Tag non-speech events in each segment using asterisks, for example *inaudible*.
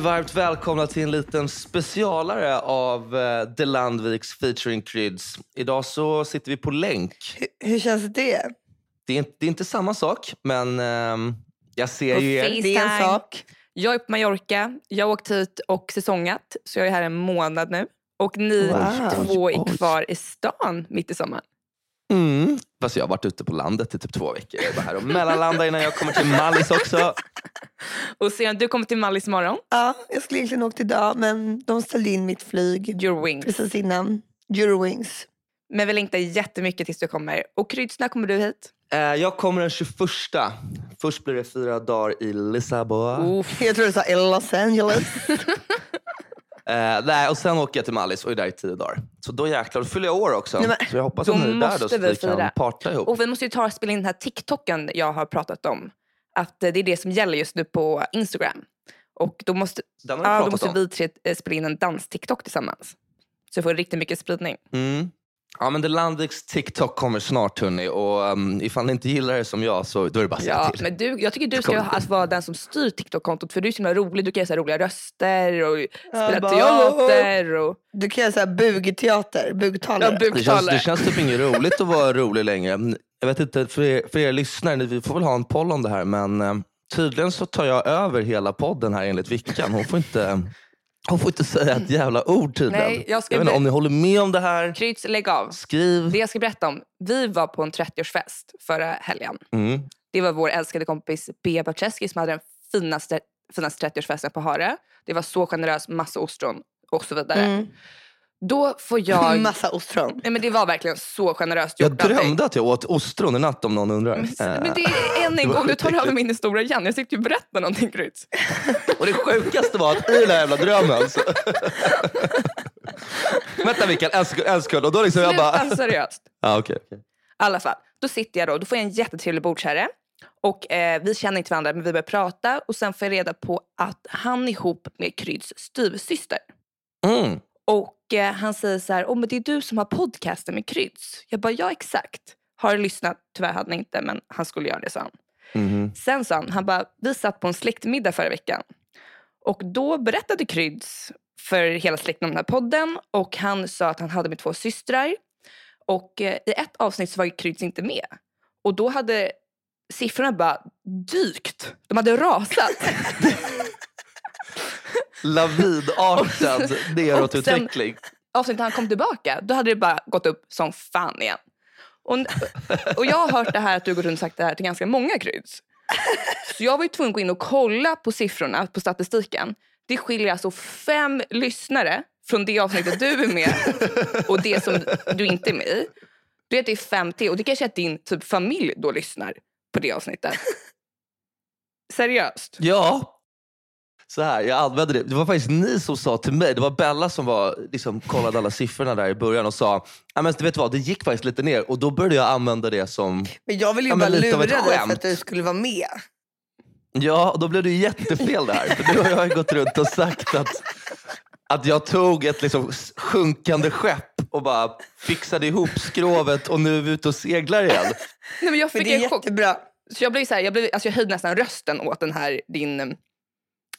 Varmt välkomna till en liten specialare av uh, The Landviks featuring Kryds. Idag så sitter vi på länk. Hur, hur känns det? Det är, det är inte samma sak, men uh, jag ser På ju er. Det är en sak. Jag är på Mallorca, jag har åkt hit och säsongat så jag är här en månad nu. Och ni Wow. två Oj, är oj. kvar i stan mitt i sommaren. Mm. Fast jag har varit ute på landet i typ två veckor. Jag är bara här och mellanlandar innan jag kommer till Mallis också. *laughs* Och sen, du kommer till Mallis imorgon. Ja, jag skulle egentligen åkt idag men de ställde in mitt flyg Eurowings. precis innan. Eurowings. Men vi längtar jättemycket tills du kommer. Och Kryds, när kommer du hit? Eh, jag kommer den 21. Först blir det fyra dagar i Lissabon. Jag tror du sa i Los Angeles. *laughs* Eh, nej, och sen åker jag till Mallis och är där i tio dagar. Så då jäklar, då fyller jag år också. Nej, men- så jag hoppas att ni är där då, så vi vi kan parta ihop. Och vi måste ju ta och spela in den här TikToken jag har pratat om. Att eh, det är det som gäller just nu på Instagram. Och då måste, vi ja, då måste om. vi tre eh, spela in en dans-TikTok tillsammans. Så jag får riktigt mycket spridning. Mm. Ja, men The Landviks TikTok kommer snart hörni. Och um, ifall ni inte gillar det som jag så då är det bara att säga Ja, till. men du, jag tycker du ska alltså vara den som styr TikTok-kontot för du är så himla rolig. Du kan göra så här roliga röster och spela bara, teater. Och, Du kan göra så här bugteater, ja, bugtalare. det, känns, det känns typ inget roligt att vara rolig längre. Jag vet inte, för er, för er lyssnare, ni- vi får väl ha en poll om det här. Men eh, tydligen så tar jag över hela podden här enligt Vickan. Hon får inte, hon får inte säga ett jävla ord tydligen. Nej, jag ska jag vet inte om ni håller med om det här. Kryds, lägg av. Skriv. Det jag ska berätta om. Vi var på en 30-årsfest förra helgen. Mm. Det var vår älskade kompis Bea Barceski som hade den finaste, finaste 30-årsfesten på Hare. Det var så generöst, massa ostron och så vidare. Mm. Då får jag... *laughs* Massa ostron. Nej, men det var verkligen så generöst Jag gjort. allting. drömde att jag åt ostron i natt om någon undrar. Men, Eh, men det är än en *laughs* gång, du tar över min historia igen. Jag sitter ju och berättar någonting Kryds. *laughs* Och det sjukaste var att i den här jävla drömmen så... Vänta Mikael, en sekund. En sekund. Och då liksom jag bara... Sluta seriöst. Ja, okej, okej. I alla fall, då sitter jag då, då får jag en jättetrevlig bordsherre. Och eh, vi känner inte varandra men vi börjar prata och sen får jag reda på att han är ihop med Kryds styvsyster. Mm. Och eh, han säger så här, oh, men det är du som har podcasten med Kryds. Jag bara, ja exakt. Har lyssnat, tyvärr hade han inte men han skulle göra det sa han. Mhm. Sen sa han, han bara, vi satt på en släktmiddag förra veckan. Och då berättade Kryds för hela släkten om den här podden. Och han sa att han hade med två systrar. Och eh, i ett avsnitt så var Kryds inte med. Och då hade siffrorna bara dykt. De hade rasat. *laughs* *laughs* Lavinartad neråtutveckling. avsnittet när han kom tillbaka, då hade det bara gått upp som fan igen. Och, och jag har hört det här att du gått runt och sagt det här till ganska många kryds. Så jag var ju tvungen att gå in och kolla på siffrorna, på statistiken. Det skiljer alltså fem lyssnare från det avsnittet du är med och det som du inte är med i. Du vet det är fem till och det kanske är att din typ familj då lyssnar på det avsnittet. Seriöst. Ja. Så här, jag använde det. Det var faktiskt ni som sa till mig, det var Bella som var, liksom, kollade alla siffrorna där i början och sa, "Ja, men du vet vad, det gick faktiskt lite ner. Och då började jag använda det som, Men jag vill ju Ja, men bara lura dig för att du skulle vara med. ja, och då blev det ju jättefel det här. För nu har jag gått runt och sagt att, att jag tog ett liksom sjunkande skepp och bara fixade ihop skrovet och nu är vi ute och seglar igen. *laughs* Nej, men jag Men fick det är en chock. jättebra. Så jag blev så här, jag, blev, alltså jag höjde nästan rösten åt den här, din,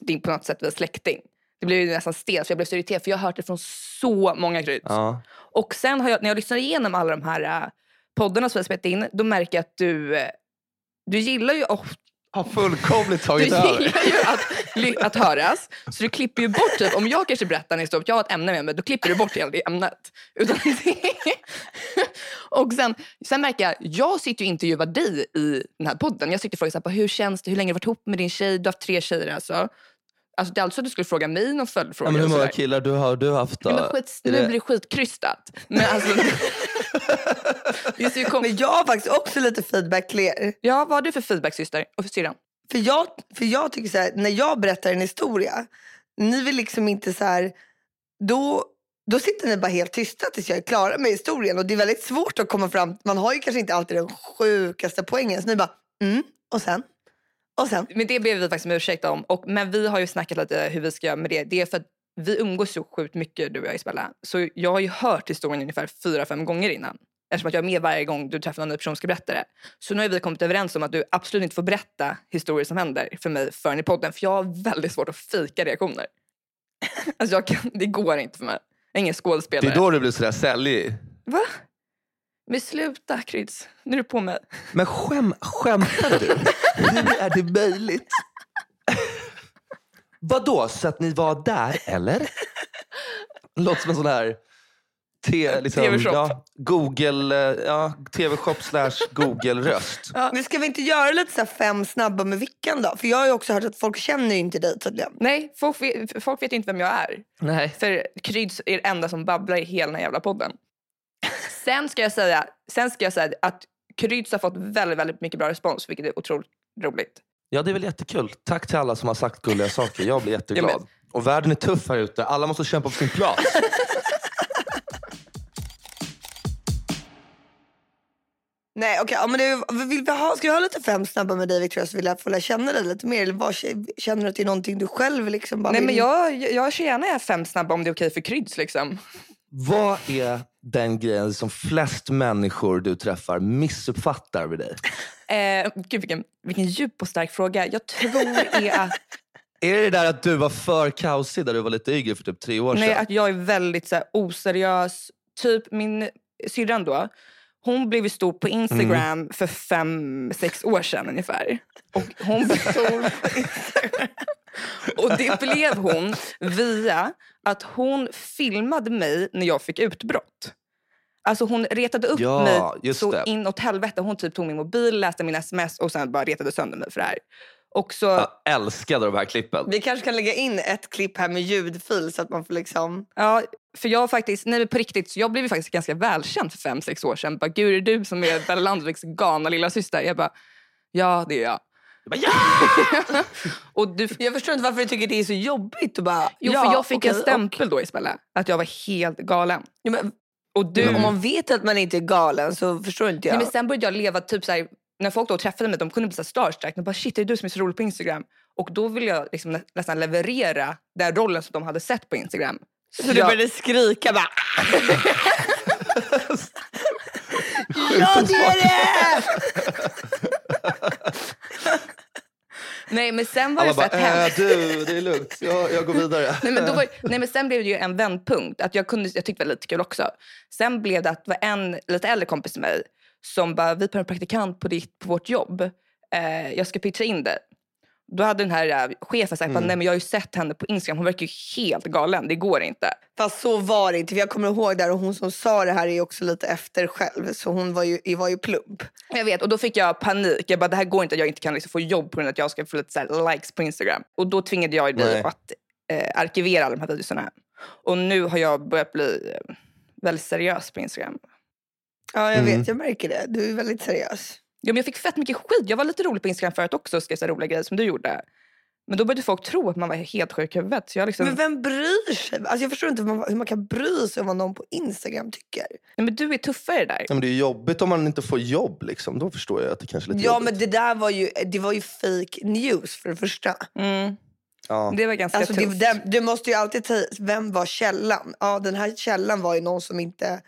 din på något sätt väl släkting. Det blev ju nästan stelt för jag blev så irriterad för jag har hört det från så många kryds. Ja. Och sen har jag, när jag lyssnar igenom alla de här äh, poddarna som har spelat in, då märker jag att du, eh, du gillar ju ofta Har fullkomligt du tagit över. gillar ju att, att höras. Så du klipper ju bort, typ, om jag kanske berättar en historia, jag har ett ämne med mig, då klipper du bort hela det ämnet. Utan och sen, sen märker jag, jag sitter ju och intervjuar dig i den här podden. Jag sitter och frågar så här, på, hur känns det, hur länge har du varit ihop med din tjej? Du har haft tre tjejer alltså. Alltså det är alltså att du skulle fråga mig någon följdfråga. Ja, men hur många killar du har du haft då? Nej, men skit, Är nu det- blir det skitkrystat. Men alltså, *laughs* det kom, Men jag har faktiskt också lite feedback till er. ja, vad har du för feedback syster? Och för syrran? För jag, för jag tycker så här, när jag berättar en historia, ni vill liksom inte så här, då, då sitter ni bara helt tysta tills jag är klar med historien. Och det är väldigt svårt att komma fram, man har ju kanske inte alltid den sjukaste poängen. Så ni bara, mm, och sen? Och sen? Men det ber vi faktiskt om ursäkt om. Och, men vi har ju snackat lite hur vi ska göra med det. Det är för att vi umgås så sjukt mycket du och jag Isabella. Så jag har ju hört historien ungefär fyra, fem gånger innan. Eftersom att jag är med varje gång du träffar någon ny person och ska berätta det. Så nu har vi kommit överens om att du absolut inte får berätta historier som händer för mig förrän i podden. För jag har väldigt svårt att fika reaktioner. *laughs* Alltså jag kan, det går inte för mig. Jag är ingen Det skådespelare. är då du blir sådär säljig. Va? Men sluta Kryds. Nu är du på mig. Men skäm, skämtar du? Hur är det möjligt? Vadå, så att ni var där eller? Låter som en sån här te, liksom, TV-shop. ja, Google, eh, ja, tv-shop slash Google-röst. Nu ska vi inte göra lite så här fem snabba med Vickan då? För jag har ju också hört att folk känner ju inte dig tydligen. Nej, folk vet, folk vet inte vem jag är. Nej. För Kryds är det enda som babblar i hela den här jävla podden. Sen ska jag säga, sen ska jag säga att Kryds har fått väldigt, väldigt mycket bra respons, vilket är otroligt roligt. Ja, det är väl jättekul. Tack till alla som har sagt gulliga saker. Jag blir *laughs* jätteglad. Ja, men- Och världen är tuff här ute. Alla måste kämpa på sin plats. *laughs* Nej okej, ja, men det, vill vi ha, ska vi ha lite fem snabba med dig Victoria så vill jag få lära känna dig lite mer? Eller vad, känner du att det är någonting du själv liksom bara Nej, vill? men jag, jag kör gärna fem snabba om det är okej för Kryds. Liksom. Vad är den grejen som flest människor du träffar missuppfattar med dig? Eh, gud, vilken, vilken djup och stark fråga. Jag tror är att, *laughs* Är det där att du var för kaosig när du var lite yngre för typ tre år nej, sedan? att jag är väldigt så här, oseriös. Typ min syrran då. Hon blev stor på Instagram för fem, sex år sedan ungefär. Och hon blev stor på Instagram. Och det blev hon via att hon filmade mig när jag fick utbrott. Alltså hon retade upp Ja, mig så det. inåt helvete. Hon typ tog min mobil, läste min sms och sen bara retade sönder mig för det här. Och så, Jag älskade de här klippen. Vi kanske kan lägga in ett klipp här med ljudfil så att man får liksom... ja, för jag faktiskt, nej på riktigt, så jag blev ju faktiskt ganska välkänd för fem, sex år sedan. Bara, Gud, är det du som är Bella Landviks galna lilla syster? Jag bara, ja det är jag. Jag bara, ja! *laughs* Och du, jag förstår inte varför du tycker det är så jobbigt att bara... Jo, ja, för jag fick okej, en stämpel då Isabella, att jag var helt galen. Ja, men, Och du, du, Om man vet att man inte är galen så förstår inte jag. nej, men sen började jag leva typ så här, när folk då träffade mig, de kunde bli så starstruck. De bara, shit, är det du som är så rolig på Instagram? Och då ville jag liksom nä- nästan leverera den rollen som de hade sett på Instagram. så du började skrika bara... *laughs* ja det är det! *laughs* Nej, men sen var det Alla bara, hemskt. äh, du, det är lugnt. Jag, jag går vidare. *laughs* Nej, men då var, nej men sen blev det ju en vändpunkt. Att jag, kunde, jag tyckte det var lite kul också. Sen blev det att det var en lite äldre kompis till mig som bara, vi behöver en praktikant på, ditt, på vårt jobb. Eh, jag ska pitcha in dig. Då hade den här eh, chefen sagt, bara, nej men jag har ju sett henne på Instagram, hon verkar ju helt galen, det går inte. Fast så var det inte. Jag kommer ihåg där och hon som sa det här är också lite efter själv. Så hon var ju, var ju plump. Jag vet, och då fick jag panik. Jag bara, det här går inte jag inte kan liksom få jobb på grund av att jag ska få lite så likes på Instagram. Och då tvingade jag dig Nej. att eh, arkivera alla de här videorna. Och nu har jag börjat bli eh, väldigt seriös på Instagram. Ja jag Mm. vet, jag märker det. Du är väldigt seriös. Ja, men jag fick fett mycket skit. Jag var lite rolig på Instagram förut också och skrev så roliga grejer som du gjorde. Men då började folk tro att man var helt sjuk i huvudet. Så jag liksom, Men vem bryr sig? Alltså jag förstår inte hur man, hur man kan bry sig om vad någon på Instagram tycker. Nej, men du är tuffare där. Ja, men det är jobbigt om man inte får jobb. Liksom. Då förstår jag att det kanske är lite Ja jobbigt. men det där var ju, det var ju fake news för det första. Mm, Ja. det var ganska Alltså, det, tufft. den, du måste ju alltid ta vem var källan? Ja den här källan var ju någon som inte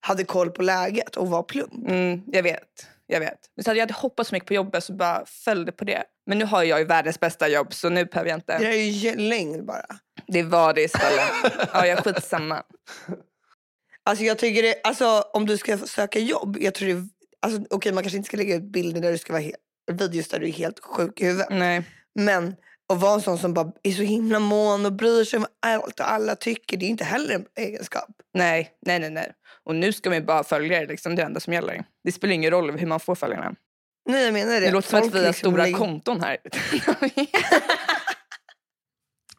hade koll på läget och var plump. Mm, jag vet. Jag vet. Men så hade jag hade hoppats så mycket på jobbet så bara följde på det. Men nu har jag ju världens bästa jobb så nu behöver jag Det inte. där är ju lögn bara. Det var det istället. ja, jag skitsamma. Alltså jag tycker det, alltså om du ska söka jobb, jag tror det, alltså okej man kanske inte ska lägga ut bilder där du ska vara helt, videos där du är helt sjuk i huvudet. Nej. Men att vara en sån som bara är så himla mån och bryr sig om allt och alla tycker, det är inte heller en egenskap. nej, nej, nej, nej. Och nu ska man ju bara följa det. Liksom, det är det enda som gäller. Det spelar ingen roll hur man får följarna. Nej jag menar det. Det låter som att vi har liksom stora lägger- konton här. *laughs*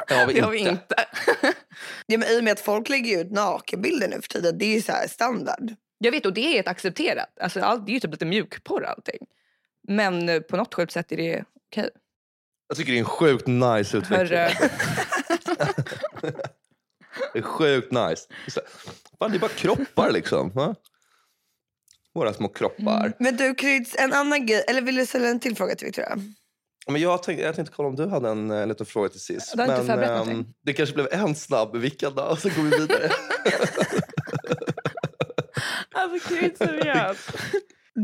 Det har vi det har vi inte. inte. *laughs* Ja, men I och med att folk lägger ut nakenbilder nu för tiden, det är ju så här standard. Jag vet, och det är ett accepterat. Alltså, allt, det är ju typ lite mjukporr allting. Men eh, på något sjukt sätt är det okej. Jag tycker det är en sjukt nice utveckling. *laughs* Det är sjukt nice. Det är så- Fan, det är bara kroppar liksom. Va? Våra små kroppar. Men du Kryds, en annan grej, eller vill du ställa en till fråga till Victoria? Men jag, tänkte, jag tänkte kolla om du hade en eh, liten fråga till sist. Du har inte förberett ehm, någonting. det kanske blev en snabb. Vilka då? Och så går vi vidare. *laughs* Alltså Krydd, seriöst. *laughs*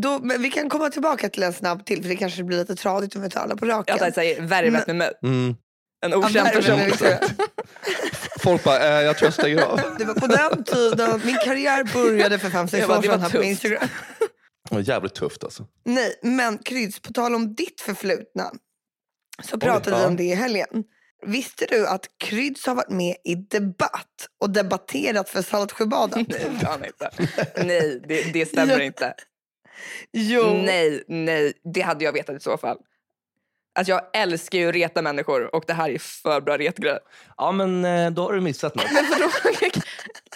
Då, men vi kan komma tillbaka till en snabb till för det kanske blir lite tradigt om vi tar alla på raken. Jag säger värvat med mig. Mm. En okänd person. Folk bara, eh, jag tror jag stänger av. Det var på den tiden, min karriär började för fem sex Jag bara, år det var sedan här på. Instagram. Det var jävligt tufft alltså. Nej, men Kryds, på tal om ditt förflutna så pratade vi om det i helgen. Visste du att Kryds har varit med i debatt och debatterat för Saltsjöbaden? Nej, fan inte. Nej, det, det stämmer Ja. inte. Jo. Nej, nej, det hade jag vetat i så fall. Alltså jag älskar ju att reta människor och det här är för bra retgrej. Ja men eh, då har du missat något. Men *laughs* vadå?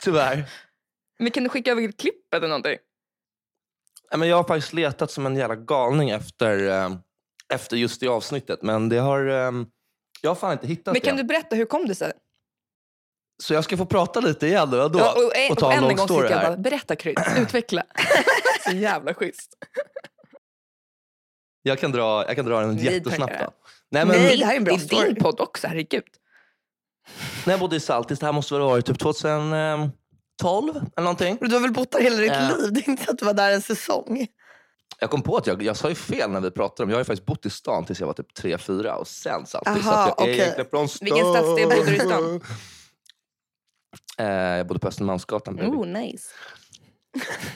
Tyvärr. Men kan du skicka över klippet eller någonting? Men jag har faktiskt letat som en jävla galning efter, eh, efter just det avsnittet. Men det har, eh, jag har fan inte hittat Men kan det. du berätta, hur kom det sig? Så jag ska få prata lite igen då? då Ja, och, en, och ta och en än lång en gång story jag här. bara, berätta Krydd, utveckla. *laughs* så jävla schysst. Jag kan dra, jag kan dra den Nej, jättesnabbt. Då. Nej, men, Nej, det här är en bra det är story. din podd också, herregud. När jag bodde i Saltis, det här måste väl ha varit typ 2012 eller någonting. Du har väl bott där hela ditt Ja. liv? *laughs* Det är inte så att du var där en säsong. Jag kom på att jag, jag sa ju fel när vi pratade om Jag har ju faktiskt bott i stan tills jag var typ 3-4 och sen Saltis. Aha, så att jag är egentligen från stan. Vilken stadsdel bodde du i stan? Eh, jag bodde på Östermalmsgatan. Oh, nice.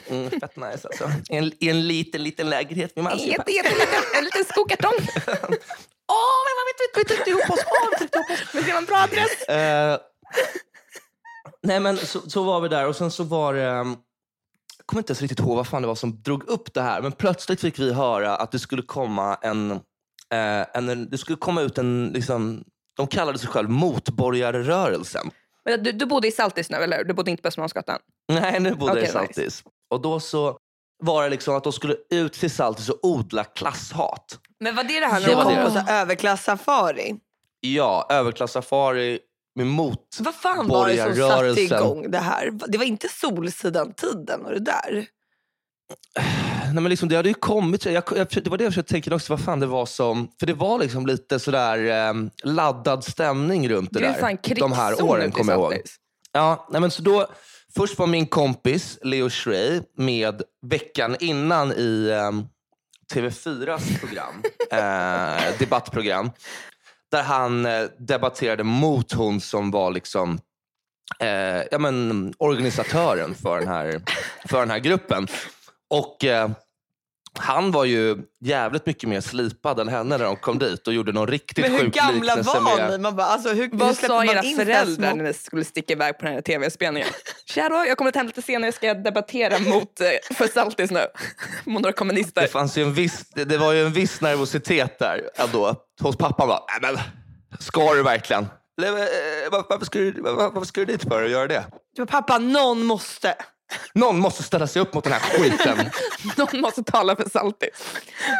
Mm, fett nice alltså. I en, I en liten, liten lägenhet vid. Jätte, jätteliten, en liten skokartong. *laughs* Åh, men vad vet vi? Vi tryckte ihop oss. Åh, vi tryckte ihop oss. Men det var en bra adress. Eh, nej men så, så var vi där och sen så var det... ehm, Jag kommer inte ens riktigt ihåg vad fan det var som drog upp det här. Men plötsligt fick vi höra att det skulle komma en... eh, en det skulle komma ut en... Liksom, de kallade sig själv motborgarrörelsen. Men Du, du bodde i Saltis nu, eller? Du bodde inte på Östermalmsgatan? Nej, nu bodde jag i Saltis. Och då så var det liksom att de skulle ut till Saltis och odla klasshat. Men var det det här Det Du var kom det. på så här överklass-safari. Ja, överklass-safari mot Vad fan var det som satte igång det här? Det var inte Solsidan-tiden och det där? Nej, men liksom, det hade ju kommit, jag, jag, det var det jag försökte tänka också, vad fan det var som... För det var liksom lite sådär eh, laddad stämning runt det Det är där. de här åren kommer jag ihåg. Ja, nej, men så då, först var min kompis Leo Schrey med veckan innan i eh, TV4s program, *laughs* eh, debattprogram. Där han eh, debatterade mot hon som var liksom eh, ja, men, organisatören för den här, för den här gruppen. Och eh, han var ju jävligt mycket mer slipad än henne när de kom dit och gjorde någon riktigt Men hur sjuk gamla liknelse var med... ni? Man bara, alltså, hur, hur Vad släpper sa man era föräldrar små- när ni skulle sticka iväg på den här tv-spelningen? *laughs* Då, jag kommer hem lite senare, jag ska debattera mot eh, för Saltis nu. *laughs* Mot några Det, kommunister. fanns ju en viss, det, det var ju en viss nervositet där ändå. Hos pappan bara, Nej, men ska du verkligen? Eh, var- Varför ska, du, var- varför ska du dit för att göra det? Pappa, någon måste. Någon måste ställa sig upp mot den här skiten. *laughs* Någon måste tala för Saltis.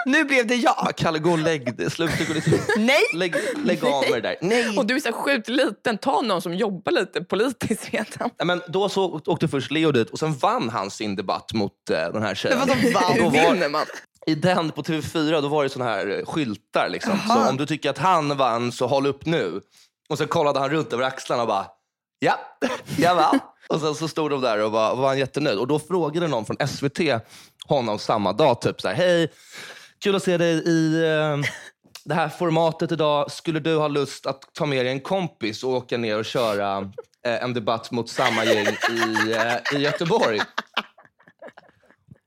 Nu blev det jag. Kalle, gå och lägg dig. Sluta gå lite. Nej! Lägg, lägg av med det där. Nej. Och du är så sjukt liten, ta någon som jobbar lite politiskt redan. Nej, men då så åkte först Leo dit och sen vann han sin debatt mot eh, den här tjejen. Men vadå *laughs* vann? Hur var- vinner man? I den på TV4 då var det såna här eh, skyltar. Liksom. Så om du tycker att han vann så håll upp nu. Och sen kollade han runt över axlarna och bara ja, *laughs* jag vann. Och sen så stod de där och var, var han jättenöjd. Och då frågade någon från SVT honom samma dag typ så här, hej, kul att se dig i eh, det här formatet idag. Skulle du ha lust att ta med dig en kompis och åka ner och köra eh, en debatt mot samma gäng i, eh, i Göteborg?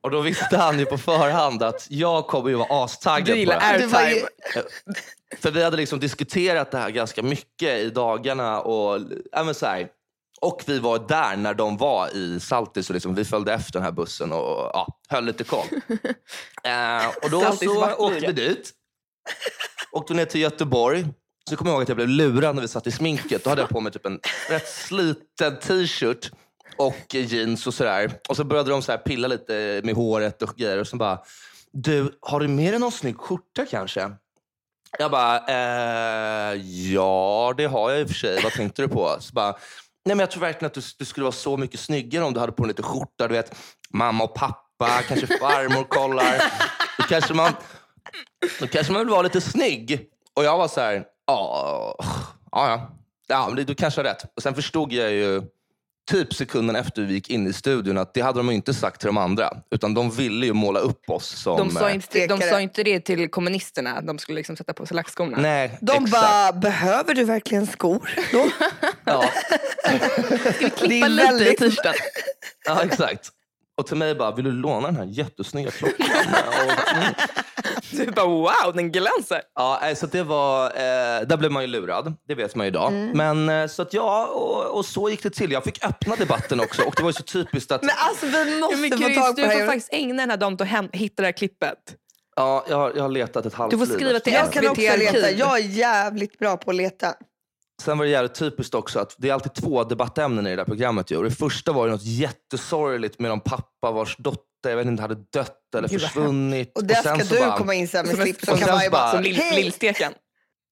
Och då visste han ju på förhand att jag kommer ju vara astaggad på det här. Airtime. För vi hade liksom diskuterat det här ganska mycket i dagarna. Och, men så här, och vi var där när de var i Saltis och liksom, vi följde efter den här bussen och ja, höll lite koll. *laughs* eh, och då så åkte vi dit. Åkte ner till Göteborg. Så kommer jag ihåg att jag blev lurad när vi satt i sminket. Då hade jag på mig typ en rätt sliten t-shirt och jeans och sådär. Och så började de så här pilla lite med håret och grejer. Och så bara, du, har du med dig någon snygg skjorta kanske? Jag bara, eh, ja det har jag i och för sig. Vad tänkte du på? Så bara, Nej, men jag tror verkligen att du, du skulle vara så mycket snyggare om du hade på dig lite skjorta. Du vet, mamma och pappa, kanske *laughs* farmor kollar. Då kanske man, då kanske man vill vara lite snygg. Och jag var så här, ja, ja, du kanske har rätt. Och sen förstod jag ju typ sekunden efter vi gick in i studion att det hade de inte sagt till de andra. Utan de ville ju måla upp oss som... De sa, eh, inte, de sa inte det till kommunisterna, att de skulle liksom sätta på sig lackskorna. Nej, De exakt. bara, behöver du verkligen skor? Då? Ja, Ska vi Det klippa är lite i väldigt- t-shirten? ja, exakt. Och till mig bara, vill du låna den här jättesnygga klockan? *laughs* Du bara wow, den glänser. Ja, så det var, eh, där blev man ju lurad, det vet man ju idag. Mm. Men eh, så att ja, och, och så gick det till. Jag fick öppna debatten också och det var ju så typiskt att Men alltså vi måste Men få Chris, tag på du får här. faktiskt ägna den här dagen till att hem- hitta det här klippet. ja, jag, har, jag har letat ett halvt Du får liv skriva till det. Jag kan också SVT leta. Jag är jävligt bra på att leta. Sen var det jävligt typiskt också att det är alltid två debattämnen i det där programmet. Ju. Och det första var ju något jättesorgligt med någon pappa vars dotter jag vet inte, hade dött eller Gud, försvunnit. Och där sen ska du bara- komma in sen med slips och och kavaj. Som lillsteken.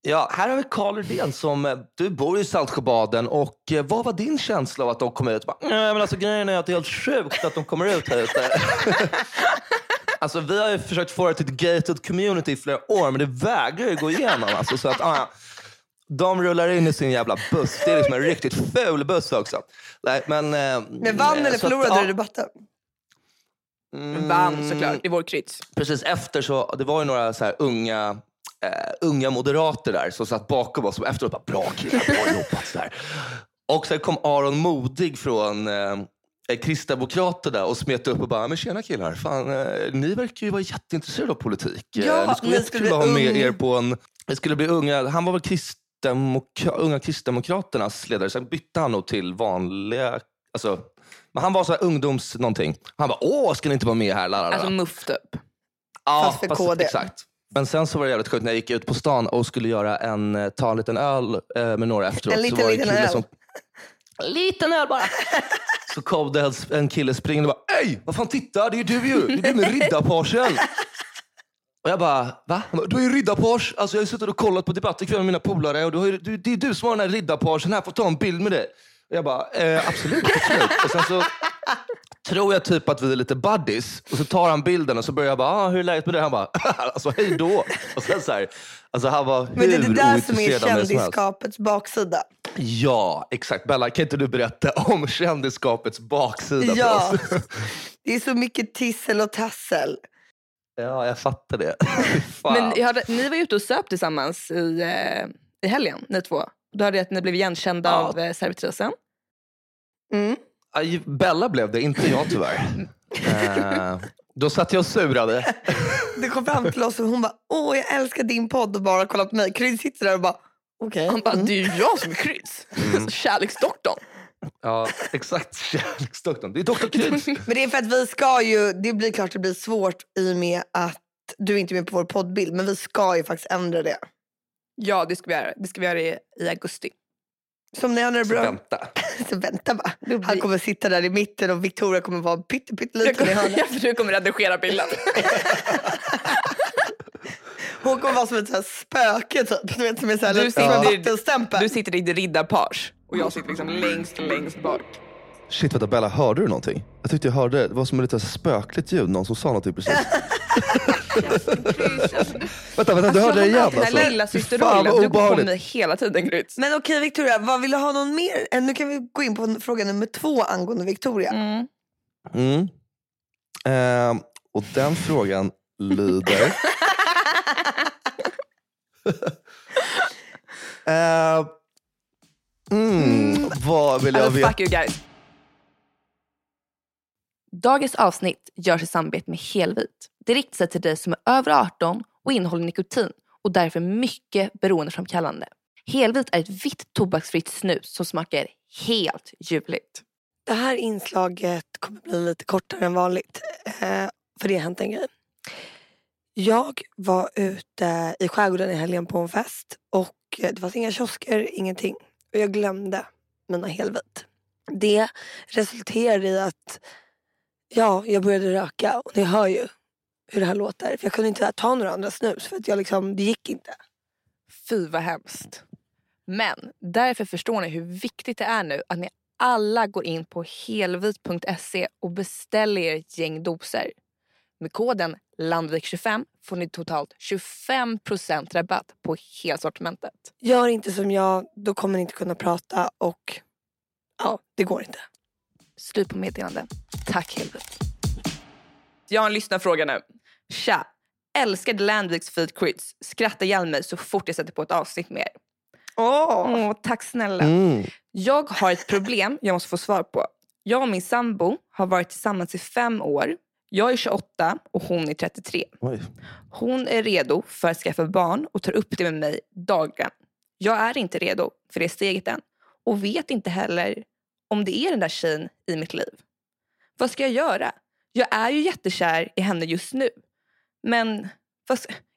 Ja, här har vi Karl Rydén som, eh, du bor i Saltsjöbaden och eh, vad var din känsla av att de kom ut? Bara, Nej, men alltså, grejen är att det är helt sjukt att de kommer ut här ute. *laughs* alltså, vi har ju försökt få det till ett gated community i flera år men det vägrar ju gå igenom. Alltså, så att, ah, ja. De rullar in i sin jävla buss. Det är liksom en riktigt ful buss också. Nej, men, eh, Men vann eller så att, förlorade ja, du debatten? mm, Vann såklart i vår kryds. precis efter så, det var ju några så här unga, eh, unga moderater där som satt bakom oss och efteråt bara, bra killar, bra jobbat. Så här. Och sen kom Aron Modig från eh, Kristdemokraterna och smet upp och bara, men tjena killar, fan, eh, ni verkar ju vara jätteintresserade av politik. Ja, det skulle ni vara skulle jättekul att ha med er på en, det skulle bli unga, han var väl kristdemokra, unga Kristdemokraternas ledare, sen bytte han nog till vanliga, alltså, men han var så här ungdoms någonting. Han bara, åh, ska ni inte vara med här? Lalala. Alltså muff typ. Ja, Fast för KD. Exakt. Men sen så var det jävligt sjukt när jag gick ut på stan och skulle göra en, eh, ta en liten öl eh, med några efteråt. En så liten, var det liten kille öl. Som, en liten öl bara. *laughs* så kom det en, en kille springande och bara, Ey, vad fan titta, det är du ju. Det är du med riddarparsen. *laughs* Och jag bara, va? Han bara, du är ju riddarpage. Alltså jag har suttit och kollat på debatt ikväll med mina polare och du har ju, du, det är du som har den här riddarpagen här, får ta en bild med dig. Och jag bara, eh, absolut, absolut. Och sen så tror jag typ att vi är lite buddies. Och så tar han bilden och så börjar jag bara, ah, hur är läget med dig? Han bara, *laughs* alltså hej då. Och sen så här, alltså han var hur Men det är det där som är kändisskapets baksida. Ja, exakt. Bella, kan inte du berätta om kändisskapets baksida Ja. för oss? Det är så mycket tissel och tassel. Ja, jag fattar det. *laughs* Men jag hörde, ni var ju ute och söp tillsammans i, eh, i helgen, ni två. Då hörde jag att ni blev igenkända Ja. av eh, servitrisen. Mm. Aj, Bella blev det, inte jag tyvärr. *laughs* Eh, då satt jag och surade. *laughs* Det kom fram till oss och hon bara, åh jag älskar din podd och bara kollar på mig. Chris sitter där och bara, okej. Han bara, Mm. det är ju jag som är Chris. Kärleksdoktorn. Ja, *laughs* exakt. Kärleksdoktorn. Det är Dr. Kryds. *laughs* Men det är för att vi ska ju, det blir klart det blir svårt i och med att du inte är med på vår poddbild. Men vi ska ju faktiskt ändra det. Ja, det ska vi göra. Det ska vi göra i, i augusti. Som när jag när det Så bra. vänta. *laughs* Så vänta bara. Blir- Han kommer sitta där i mitten och Victoria kommer vara pytte, pytteliten i hörnet. ja, för du kommer redigera bilden. Hon kommer vara som ett så här spöke typ. Du vet som är så här, Du en sitter-. Du sitter i ditt riddarpage och jag sitter liksom längst, längst bak. Shit, vänta Bella, hörde du någonting? Jag tyckte jag hörde, det var som ett lite spökligt ljud, någon som sa någonting precis. *laughs* vänta, vänta, du hörde det igen Den här alltså? lilla systerrollen, du går på obehagligt. mig hela tiden Gryts. Men okej Victoria, vad vill du ha någon mer? Eh, Nu kan vi gå in på fråga nummer två angående Victoria. Mm. Mm. Ehm, och den frågan lyder... *laughs* Ehm, mm, vad vill jag Alltså, veta? fuck you guys. Dagens avsnitt görs i samarbete med Helvit. Det riktar sig till dig som är över 18 och innehåller nikotin och därför mycket beroendeframkallande. Helvit är ett vitt tobaksfritt snus som smakar helt ljuvligt. Det här inslaget kommer bli lite kortare än vanligt. Eh, för det har hänt en grej. Jag var ute i skärgården i helgen på en fest och eh, det fanns inga kiosker, ingenting. Och jag glömde mina helvit. Det resulterade i att ja, jag började röka och ni hör ju hur det här låter. För jag kunde inte ta några andra snus för att jag liksom, det gick inte. Fy vad hemskt. Men därför förstår ni hur viktigt det är nu att ni alla går in på helvit.se och beställer er ett gäng doser. Med koden Landvik25 får ni totalt 25% rabatt på hela sortimentet. Gör inte som jag, då kommer ni inte kunna prata och ja, det går inte. Slut på meddelande. Tack helvete. Jag har en lyssnarfråga nu. Tja. Älskar Landviks feed crits. Skrattar ihjäl mig så fort jag sätter på ett avsnitt med er. Åh. Åh, tack snälla. Mm. Jag har ett problem jag måste få svar på. Jag och min sambo har varit tillsammans i fem år. Jag är 28 och hon är 33. Oj. Hon är redo för att skaffa barn och tar upp det med mig dagligen. Jag är inte redo för det steget än och vet inte heller om det är den där tjejen i mitt liv. Vad ska jag göra? Jag är ju jättekär i henne just nu. Men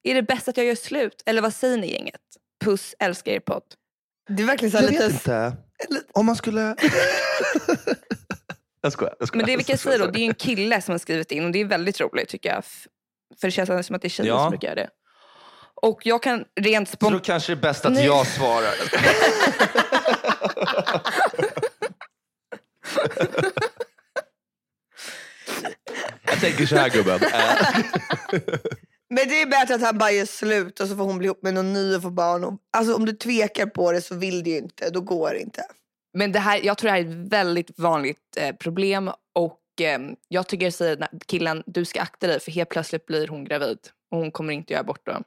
är det bäst att jag gör slut? Eller vad säger ni gänget? Puss, älskar er podd. Det är verkligen så här Jag vet lite... inte. Om man skulle... *laughs* jag skojar. Jag skojar. Men det vi kan säga då, det är ju en kille som har skrivit in och det är väldigt roligt tycker jag. För det känns som att det är tjejer Ja. som brukar göra det. Och jag kan rent Så då spontant... kanske det är bäst att Nej. jag svarar. *laughs* *laughs* jag tänker så här gubben. *laughs* Men det är bättre att han bara gör slut och så får hon bli ihop med någon ny och få barn. Och, alltså om du tvekar på det så vill du ju inte. Då går det inte. Men det här, jag tror det här är ett väldigt vanligt eh, problem och eh, jag tycker här killen, du ska akta dig för helt plötsligt blir hon gravid och hon kommer inte göra bort dem.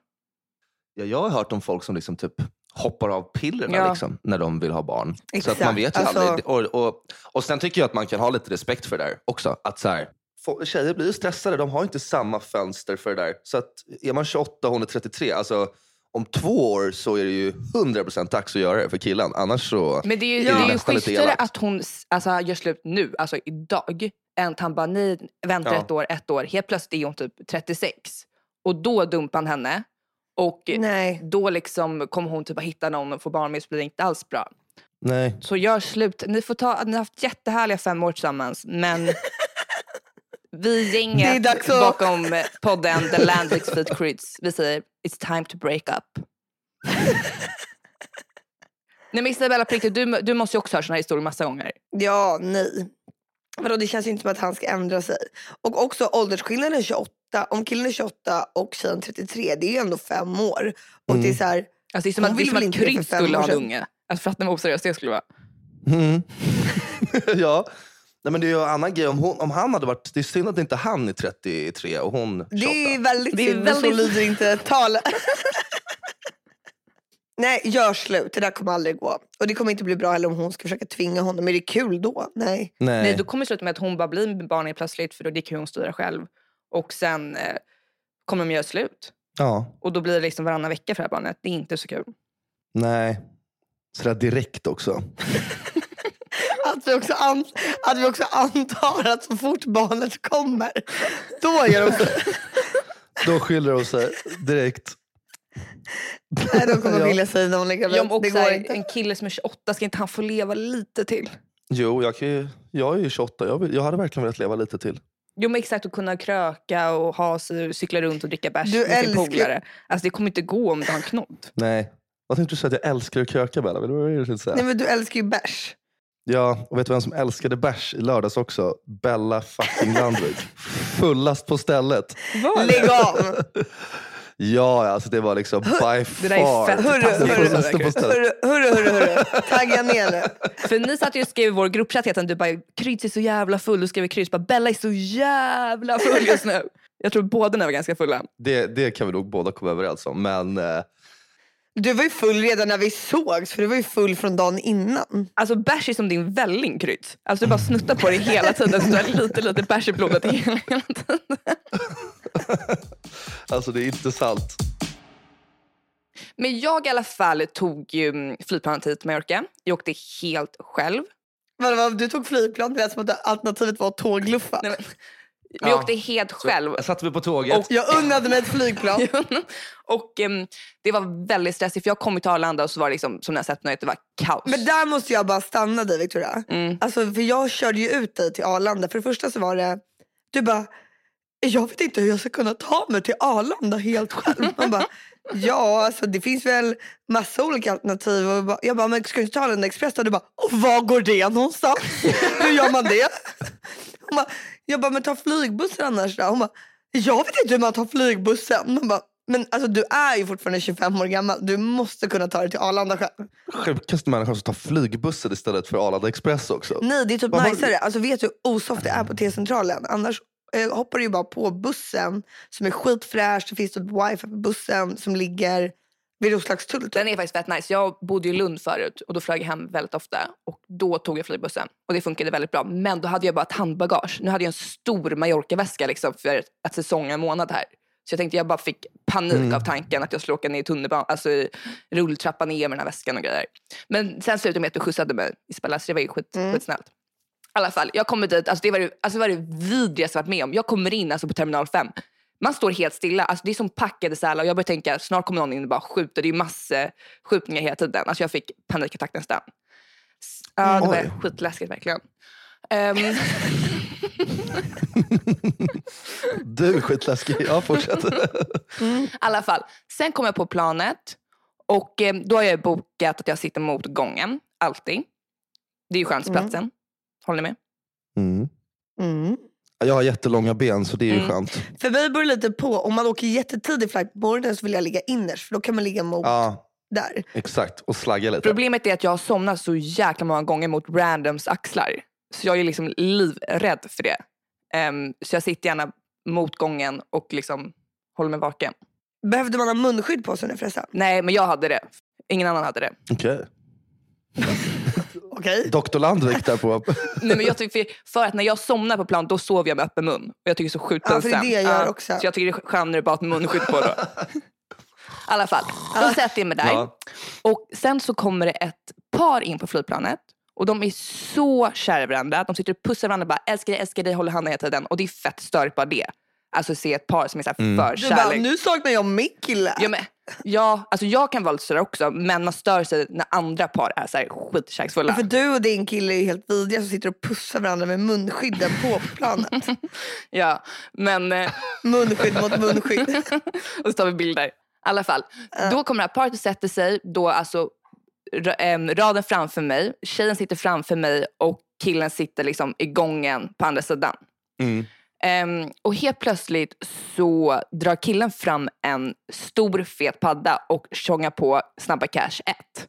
Ja, jag har hört om folk som liksom typ hoppar av pillerna Ja. liksom, när de vill ha barn. Så Exakt. att man vet ju Alltså- aldrig. Och, och, och sen tycker jag att man kan ha lite respekt för det där också. Att så här, tjejer blir stressade, de har inte samma fönster för det där. Så att är man 28 och hon är 33, alltså om två år så är det ju 100% dags att göra det för killen. Annars så... Men det är ju, Ja. det är ju schysstare att hon alltså, gör slut nu, alltså idag, än att han bara, nej, vänta Ja. ett år, ett år. Helt plötsligt är hon typ 36 och då dumpar han henne och Nej. då liksom kommer hon typ att hitta någon och få barn med så blir det inte alls bra. Nej. Så gör slut. Ni, får ta, ni har haft jättehärliga fem år tillsammans men *laughs* vi gänget bakom podden The Landviks Feet Creeds, vi säger it's time to break up. *laughs* Nej men Isabella riktigt, du, du måste ju också höra såna här historier massa gånger. Ja, nej. Vadå, det känns ju inte som att han ska ändra sig. Och också åldersskillnaden är 28. Om killen är 28 och tjejen 33, det är ju ändå fem år. Och det är så här, Alltså det är som att, det är vill som att Krydd fem skulle år ha en unge. Alltså fattar ni vad oseriöst det skulle vara? Mm. *laughs* ja. Nej, men det är ju en annan grej. Om, hon, om han hade varit... Det är synd att inte han är 33 och hon 28. det är väldigt Det är synd, men så väldigt- lyder inte talet. *laughs* Nej, gör slut. Det där kommer aldrig gå. Och det kommer inte bli bra heller om hon ska försöka tvinga honom. Är det kul då? Nej. Nej. Nej, då kommer det sluta med att hon bara blir med barnet plötsligt för då det kan hon styra själv. Och sen eh, kommer de göra slut. Ja. Och då blir det liksom varannan vecka för det här barnet. Det är inte så kul. Nej. Sådär direkt också. *laughs* Att vi, också an- att vi också antar att så fort barnet kommer, då gör de. *laughs* Då skyller de sig direkt. Nej, de kommer *laughs* Ja. vilja säga när hon är gravid. Det så går här, inte. en kille som är 28, ska inte han få leva lite till? Jo, jag, kan ju, jag är ju 28. Jag, vill, jag hade verkligen velat leva lite till. Jo men exakt, att kunna kröka och ha sig, cykla runt och dricka bärs Du med sin älskar- polare. Alltså det kommer inte gå om du har en knodd. Nej. Vad tänkte du säga? Att jag älskar att kröka, Bella? Vill du det du säga? Nej, men du älskar ju bärs. Ja, och vet du vem som älskade bärs i lördags också? Bella fucking Landvik. *laughs* Fullast på stället. Lägg av! *laughs* Ja, alltså det var liksom by Det där är far fett Hörru, hörru. Hörru, hörru, hörru. Tagga ner nu. För ni satt ju och skrev i vår gruppchatt hela tiden, du bara Kryds är så jävla full. Du skrev Kryds bara Bella är så jävla full just nu. Jag tror båda ni var ganska fulla. Det, det kan vi nog båda komma överens om. Men eh, Du var ju full redan när vi sågs, för du var ju full från dagen innan. Alltså bärs är som din välling Kryds. Alltså du bara snuttar på det hela tiden så du har lite lite bärs i blodet hela, hela tiden. alltså det är inte sant. Men jag i alla fall tog ju mm, flygplanet hit till Mallorca. Jag åkte helt själv. Vad, vad, du tog flygplan, det lät som att alternativet var att tågluffa. Nej, men, vi Ja. åkte helt själv. Jag satt vi på tåget. Och- Jag unnade mig ett flygplan. *laughs* och em, det var väldigt stressigt för jag kom till Arlanda och så var det liksom, som ni har sett att det var kaos. Men där måste jag bara stanna dig Victoria. Mm. Alltså, för jag körde ju ut dig till Arlanda. För det första så var det, du bara, jag vet inte hur jag ska kunna ta mig till Arlanda helt själv. Man bara, ja alltså det finns väl massa olika alternativ. Och jag bara- jag bara, men ska du inte ta Arlanda Express? Och du bara, och var går det någonstans? *laughs* hur gör man det? Hon bara, jag bara, men ta flygbussen annars då? Hon bara, jag vet inte hur man tar flygbussen. Man bara, Men alltså, du är ju fortfarande 25 år gammal. Du måste kunna ta dig till Arlanda själv. Sjukaste människan som tar flygbussen istället för Arlanda Express också. Nej, det är typ Vad har najsare. Alltså, vet du hur osoft det är på T-centralen? Annars hoppar du ju bara på bussen som är skitfräsch. Det finns typ wifi på bussen som ligger vid Roslagstull. Typ. Den är faktiskt fett nice. Jag bodde i Lund förut och då flög jag hem väldigt ofta. Och då tog jag flygbussen och det funkade väldigt bra. Men då hade jag bara ett handbagage. Nu hade jag en stor Mallorca-väska liksom för att säsonga en månad här. Så jag tänkte jag bara fick panik Mm. av tanken att jag skulle åka ner i tunnelbanan, alltså i rulltrappan ner med den här väskan och grejer. Men sen slutade det med att du skjutsade mig Isabella, så det var ju skit, Mm. skitsnällt. I alla fall, jag kommer dit, alltså det var det, alltså det, var det vidrigaste jag varit med om. Jag kommer in alltså på terminal 5. Man står helt stilla, alltså det är som packade sälar och jag börjar tänka snart kommer någon in och bara skjuter. Det är ju massor skjutningar hela tiden. Alltså jag fick panikattack nästan. Ja, det var Oj. skitläskigt verkligen. Ehm, *laughs* Du är skitläskig. Ja, fortsätt. *laughs* I alla fall. Sen kom jag på planet och eh, då har jag bokat att jag sitter mot gången. Alltid. Det är ju skönsplatsen. Håller ni med? Mm. Mm. Jag har jättelånga ben så det är ju Mm. skönt. För mig beror det lite på. Om man åker jättetidig flight på morgonen så vill jag ligga innerst. För då kan man ligga mot Ja, där. exakt. Och slagga lite. Problemet är att jag har somnat så jäkla många gånger mot randoms axlar. Så jag är liksom livrädd för det. Ehm, så jag sitter gärna mot gången och liksom håller mig vaken. Behövde man ha munskydd på sig nu förresten? Nej, men jag hade det. Ingen annan hade det. Okej. Okej. Doktor Landvik där på... *laughs* Nej, men jag tycker, för att när jag somnar på plan då sover jag med öppen mun. Och jag tycker det är så sjukt Ja, för det är pinsamt. det jag gör också. Så jag tycker det är skönare bara att ha ett munskydd på då. I *laughs* alla fall, då sätter jag mig där. Ja. Och sen så kommer det ett par in på flygplanet. Och de är så kära i varandra. De sitter och pussar varandra och bara älskar dig, älskar dig, håller handen hela tiden. Och det är fett störigt bara det. Alltså se ett par som är så här Mm. för Du bara, kärlek. nu saknar jag min kille. Ja, men, ja, alltså jag kan vara lite sådär också. Men man stör sig när andra par är så här skitkärleksfulla. För du och din kille är ju helt vidriga som sitter och pussar varandra med munskydden på *laughs* planet. Ja, men... eh, *laughs* Munskydd mot munskydd. *laughs* och så tar vi bilder. I alla fall, då kommer det här paret och sätter sig. Då alltså raden framför mig, tjejen sitter framför mig och killen sitter liksom i gången på andra sidan. Mm. Em, och helt plötsligt så drar killen fram en stor fet padda och tjongar på Snabba Cash 1.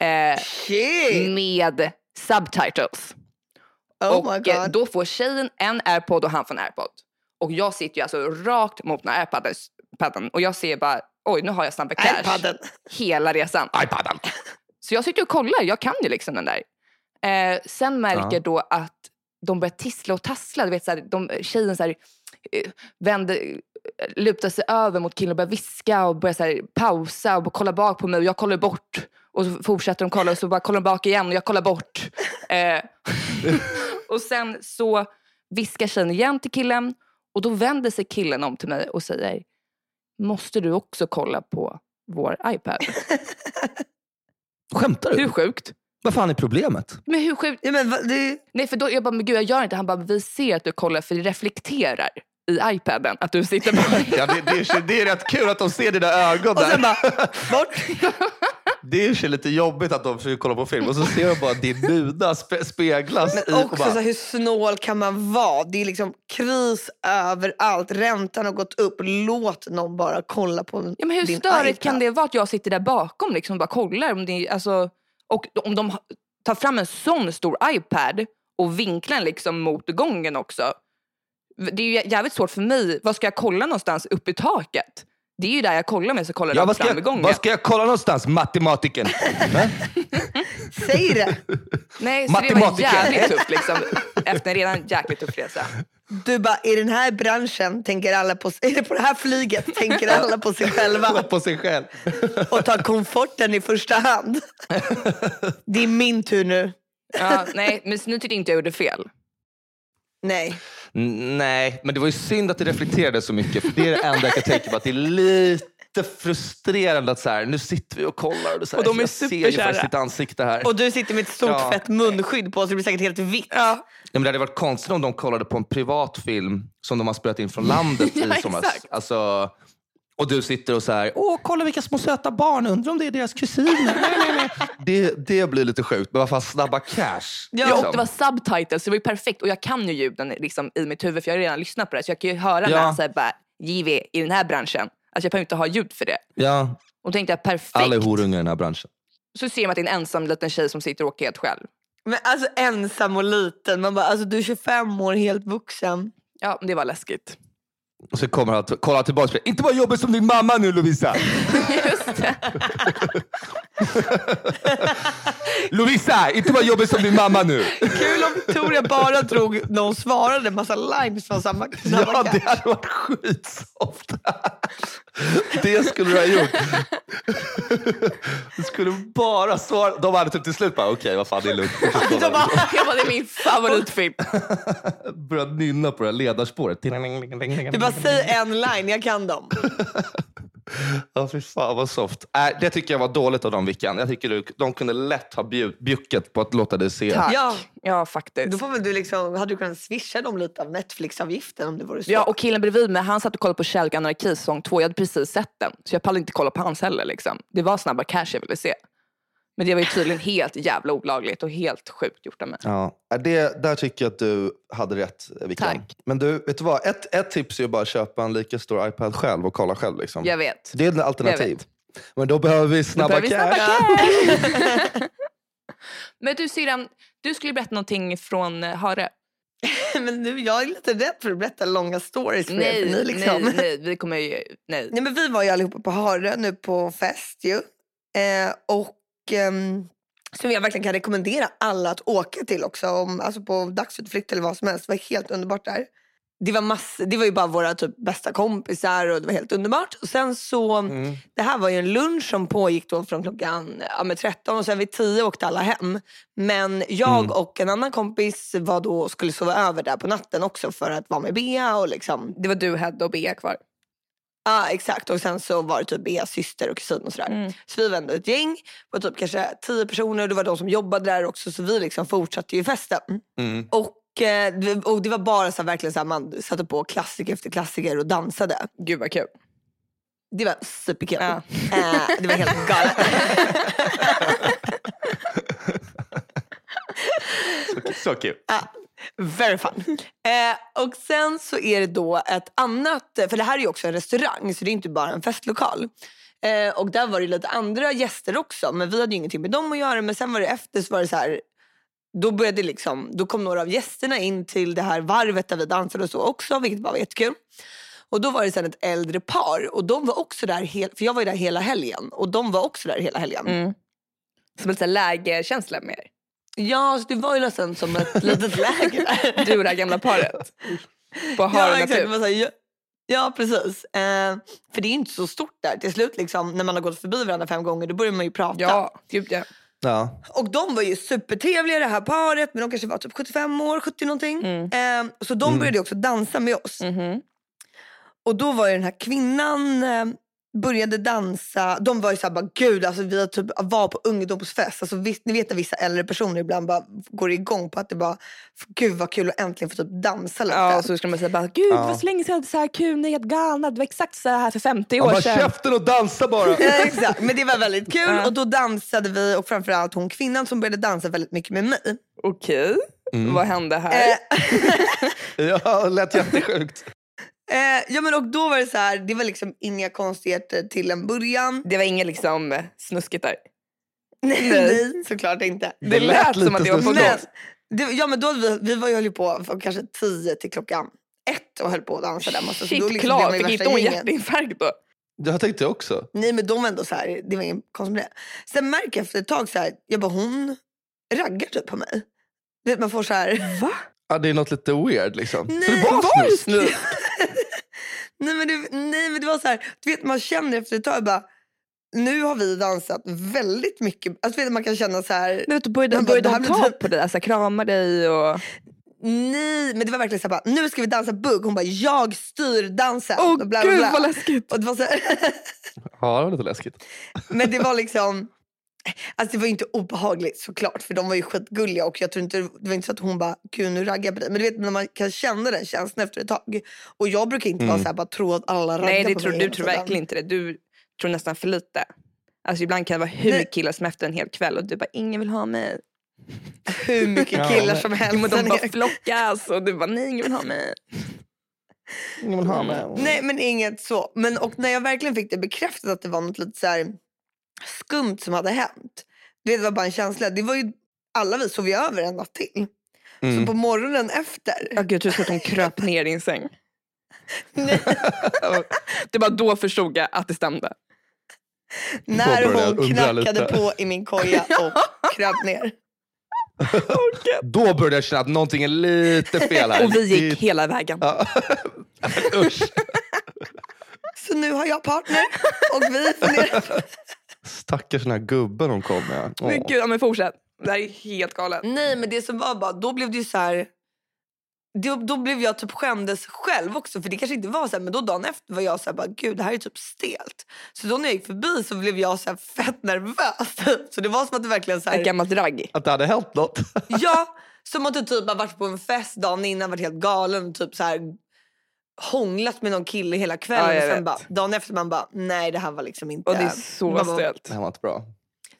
Eh, Shit! med subtitles. Oh och eh, god. då får tjejen en airpod och han får en airpod. Och jag sitter ju alltså rakt mot den här airpadden padden, och jag ser bara, oj nu har jag Snabba Cash Airpadden. hela resan. iPaden. Så jag sitter och kollar, jag kan ju liksom den där. Eh, sen märker Ja. då att de börjar tissla och tassla. Du vet, så här, de, tjejen så här, eh, vänder, eh, lutar sig över mot killen och börjar viska och börjar så här, pausa och kolla bak på mig och jag kollar bort. Och så fortsätter de kolla och så bara kollar de bak igen och jag kollar bort. *laughs* Eh, *laughs* och sen så viskar tjejen igen till killen och då vänder sig killen om till mig och säger Måste du också kolla på vår iPad? *laughs* Skämtar du? Hur sjukt? Vad fan är problemet? Men hur sjukt? Ja, men, va- det, Nej för då, jag bara, men gud jag gör inte. Han bara, vi ser att du kollar för det reflekterar i iPaden att du sitter på. *laughs* Ja, det, det, är, det är rätt kul att de ser dina ögon och sen där. bara, bort. *laughs* Det är ju lite jobbigt att de försöker kolla på film och så ser de bara att din nuda spe, speglas. i, och Också bara, så här, hur snål kan man vara? Det är liksom kris överallt. Räntan har gått upp. Låt någon bara kolla på Ja, men hur din störigt iPad. kan det vara att jag sitter där bakom liksom, och bara kollar? Om det, alltså, och om de tar fram en sån stor iPad och vinklar den liksom mot gången också. Det är ju jävligt svårt för mig. Vad ska jag kolla någonstans? Upp i taket? Det är ju där jag kollar med så kollar ja, jag vad, ska jag, gången. vad ska jag kolla någonstans, matematiken? *laughs* Säg det. Nej, så det var jävligt tufft liksom, efter en redan jäkligt tuff resa. Du bara, i den här branschen tänker alla på, är det på det här flyget tänker alla på sig själva *laughs* på sig själv. och tar komforten i första hand. *laughs* Det är min tur nu. Ja, nej, men nu tyckte inte jag gjorde fel. Nej. N- Nej, men det var ju synd att det reflekterade så mycket. För Det är det enda jag kan tänka på. Att det är lite frustrerande att så här, nu sitter vi och kollar. Och, så här, Och de är jag ser ju faktiskt ditt ansikte här. Och du sitter med ett stort Ja. fett munskydd på så det blir säkert helt vitt. Ja. Ja, men det hade varit konstigt om de kollade på en privat film som de har spelat in från landet *laughs* Ja, i somras. exakt. Alltså, och du sitter och så här, åh kolla vilka små söta barn, undrar om det är deras kusiner. Nej, nej, nej. Det, det blir lite sjukt, men vad fan snabba cash. Ja, liksom. och det var subtitles, så det var ju perfekt. Och jag kan ju ljuden liksom, i mitt huvud för jag har redan lyssnat på det. Så jag kan ju höra när Ja. han säger JV, i den här branschen. Alltså jag behöver inte ha ljud för det. Ja, Och då tänkte jag perfekt. alla är horungar i den här branschen. Så ser man att det är en ensam liten tjej som sitter och åker helt själv. Men alltså ensam och liten. Man bara, alltså du är 25 år, helt vuxen. Ja, det var läskigt. Och så kommer han att kolla tillbaka och inte bara jobbigt som din mamma nu Lovisa. *laughs* Just det. *laughs* Lovisa, inte bara jobbigt som din mamma nu. Kul om Victoria bara drog när hon svarade massa lines från samma, samma Ja, det hade varit skitsoft. Det skulle du ha gjort. Du skulle bara svara. De hade typ till slut bara, okej vad fan det är lugnt. *laughs* De bara, Jag bara, det är min favoritfilm. Började nynna på det här ledarspåret. du bara säg en line, jag kan dem. *laughs* Ja, fy fan vad soft. Äh, det tycker jag var dåligt av dem Vickan. Jag tycker du, de kunde lätt ha bjud, bjucket på att låta dig se. Tack. Ja. Ja, faktiskt. Då får väl du liksom, hade du kunnat swisha dem lite av Netflix-avgiften om det vore så. Ja, och killen bredvid mig, han satt och kollade på Kärlek och anarki säsong två. Jag hade precis sett den. Så jag pallade inte kolla på hans heller. Liksom. Det var snabba cash jag ville se. Men det var ju tydligen helt jävla olagligt och helt sjukt gjort av mig. Ja, äh, det, där tycker jag att du hade rätt Vickan. Tack. Men du, vet du vad? Ett, ett tips är att bara köpa en lika stor iPad själv och kolla själv. Liksom. Jag vet. Det är ett alternativ. Men då behöver vi Då snabba behöver vi cash. snabba cash. *laughs* Men du syrran, du skulle berätta någonting från eh, Hare. *laughs* Men nu, jag är lite rädd för att berätta långa stories för er. Nej, för ni liksom. nej, nej, *laughs* vi kommer ju... Nej. Nej, men vi var ju allihopa på Hare nu på fest ju. Eh, och ehm, som jag verkligen kan rekommendera alla att åka till också. Om, alltså på dagsutflykt eller vad som helst. Det var helt underbart där. Det var, mass, det var ju bara våra typ bästa kompisar och det var helt underbart. Och sen så, Mm. det här var ju en lunch som pågick då från klockan ja, med 13 och sen vid 10 åkte alla hem. Men jag Mm. och en annan kompis var då, skulle sova över där på natten också för att vara med Bea och liksom Det var du, Hedda och Bea kvar. Ja exakt och sen så var det typ Beas syster och kusin och sådär. Mm. Så vi var ändå ett gäng på typ kanske tio personer. Det var de som jobbade där också så vi liksom fortsatte ju festen. Mm. Och, eh, det- och det var bara så här, verkligen så här, man satte på klassiker efter klassiker och dansade. Gud vad kul. Det var superkul. Ja. Eh, det var helt galet. *laughs* *laughs* Så, så kul. Ja, very fun. Eh, och sen så är det då ett annat, för det här är ju också en restaurang så det är inte bara en festlokal. Eh, och där var det lite andra gäster också men vi hade ju ingenting med dem att göra men sen var det efter så var det så här då, började liksom, då kom några av gästerna in till det här varvet där vi dansade och så också vilket var jättekul. Och då var det sen ett äldre par och de var också där, hel, för jag var ju där hela helgen och de var också där hela helgen. Mm. Som här lägerkänsla med er. Ja, så det var ju nästan som ett *laughs* litet läger. Du och det här gamla paret. På Ja, exakt. Det natur. var så här, ja, ja, precis. Eh, för det är inte så stort där. Till slut, liksom, när man har gått förbi varandra fem gånger, då börjar man ju prata. Ja, gud ja. Ja. Och de var ju supertrevliga det här paret, men de kanske var typ 75 år, 70 någonting. Mm. Eh, så de började ju också dansa med oss. Mhm. Och då var ju den här kvinnan eh, började dansa. De var ju såhär, bara, gud alltså vi typ, var på ungdomsfest. Alltså, visst, ni vet att vissa äldre personer ibland bara går igång på att det bara, gud vad kul att äntligen få typ dansa lite. Ja, så skulle man säga bara, gud Ja. var så länge sedan jag hade så här kul, ni är helt galna. Det var exakt så här för 50 Han år bara sedan. käften och dansa bara. *laughs* Ja, exakt, men det var väldigt kul Ja. och då dansade vi och framförallt hon kvinnan som började dansa väldigt mycket med mig. Okej, Mm. vad hände här? Eh, *laughs* Ja, det lät jättesjukt. Eh, ja men och då var det så här, det var liksom inga konstigheter till en början. Det var inget liksom snuskigt där. Nej, nej såklart inte. Det lät som att det var på gång. Men, det, ja men då vi, vi var ju höll på från kanske tio till klockan ett och höll på att dansa där. Alltså, så Shit, då liksom klar. blev man ju Fick inte hon hjärtinfarkt då? Jag tänkte också. Nej men de var ändå så här, det var ingen konstigt med det. Sen märker jag efter ett tag så här, jag bara hon raggar typ på mig. Man får så här. Va? Ja, det är något lite weird liksom. så Nej, det var, var det snusk. Nej, men det, nej men det var så här, du vet man känner efter ett tag bara, nu har vi dansat väldigt mycket. Alltså vet, man kan känna så här, vet, började, Man började blir ta typ- på dig, alltså, krama dig och... nej men det var verkligen så här, bara, nu ska vi dansa bugg. Hon bara, jag styr dansen. Åh och bla, bla, gud bla. vad läskigt. Och det var så här, Ja, det var lite läskigt. Men det var liksom... Alltså det var ju inte obehagligt såklart för de var ju skitgulliga och jag tror inte, det var inte så att hon bara gud nu raggar jag på dig. Men du vet när man kan känna den känslan efter ett tag. Och jag brukar inte vara så här, bara tro att alla raggar Nej, det på tror, mig du hela tror verkligen inte det. Du tror nästan för lite. Alltså ibland kan det vara hur Nej. mycket killar som efter en hel kväll och du bara, ingen vill ha mig. Hur mycket *laughs* killar som helst. men de bara *laughs* flockas och du bara, nej ingen vill ha mig. Ingen vill ha mig. Nej men inget så. Men och när jag verkligen fick det bekräftat att det var något lite så här skumt som hade hänt. Det var bara en känsla. Det var ju, alla vi sov ju över en natt till. Mm. Så på morgonen efter. Ja, gud, jag trodde att hon *laughs* kröp ner i din säng. *laughs* Det var då förstod jag att det stämde. När hon knackade lite. på i min koja *laughs* och kröp ner. Då började jag känna att någonting är lite fel här. Och vi gick Lite- hela vägen. Så nu har jag partner och vi funderar på... Stackars den här gubben hon kom med. Åh. Men gud, ja, men fortsätt. Det här är helt galet. Nej men det som var bara, då blev det ju så här... Då, då blev jag typ skämdes själv också för det kanske inte var så här, men då dagen efter var jag så här, bara, gud det här är typ stelt. Så då när jag gick förbi så blev jag så här fett nervös. *laughs* Så det var som att det verkligen så Ett här, gammalt ragg. Att det hade hänt något. *laughs* ja, som att du typ har varit på en fest dagen innan, varit helt galen och typ så här hånglat med någon kille hela kvällen Ja, och sen bara, dagen efter man bara, nej det här var liksom inte... Och det är så bara, stelt. Det här var inte bra.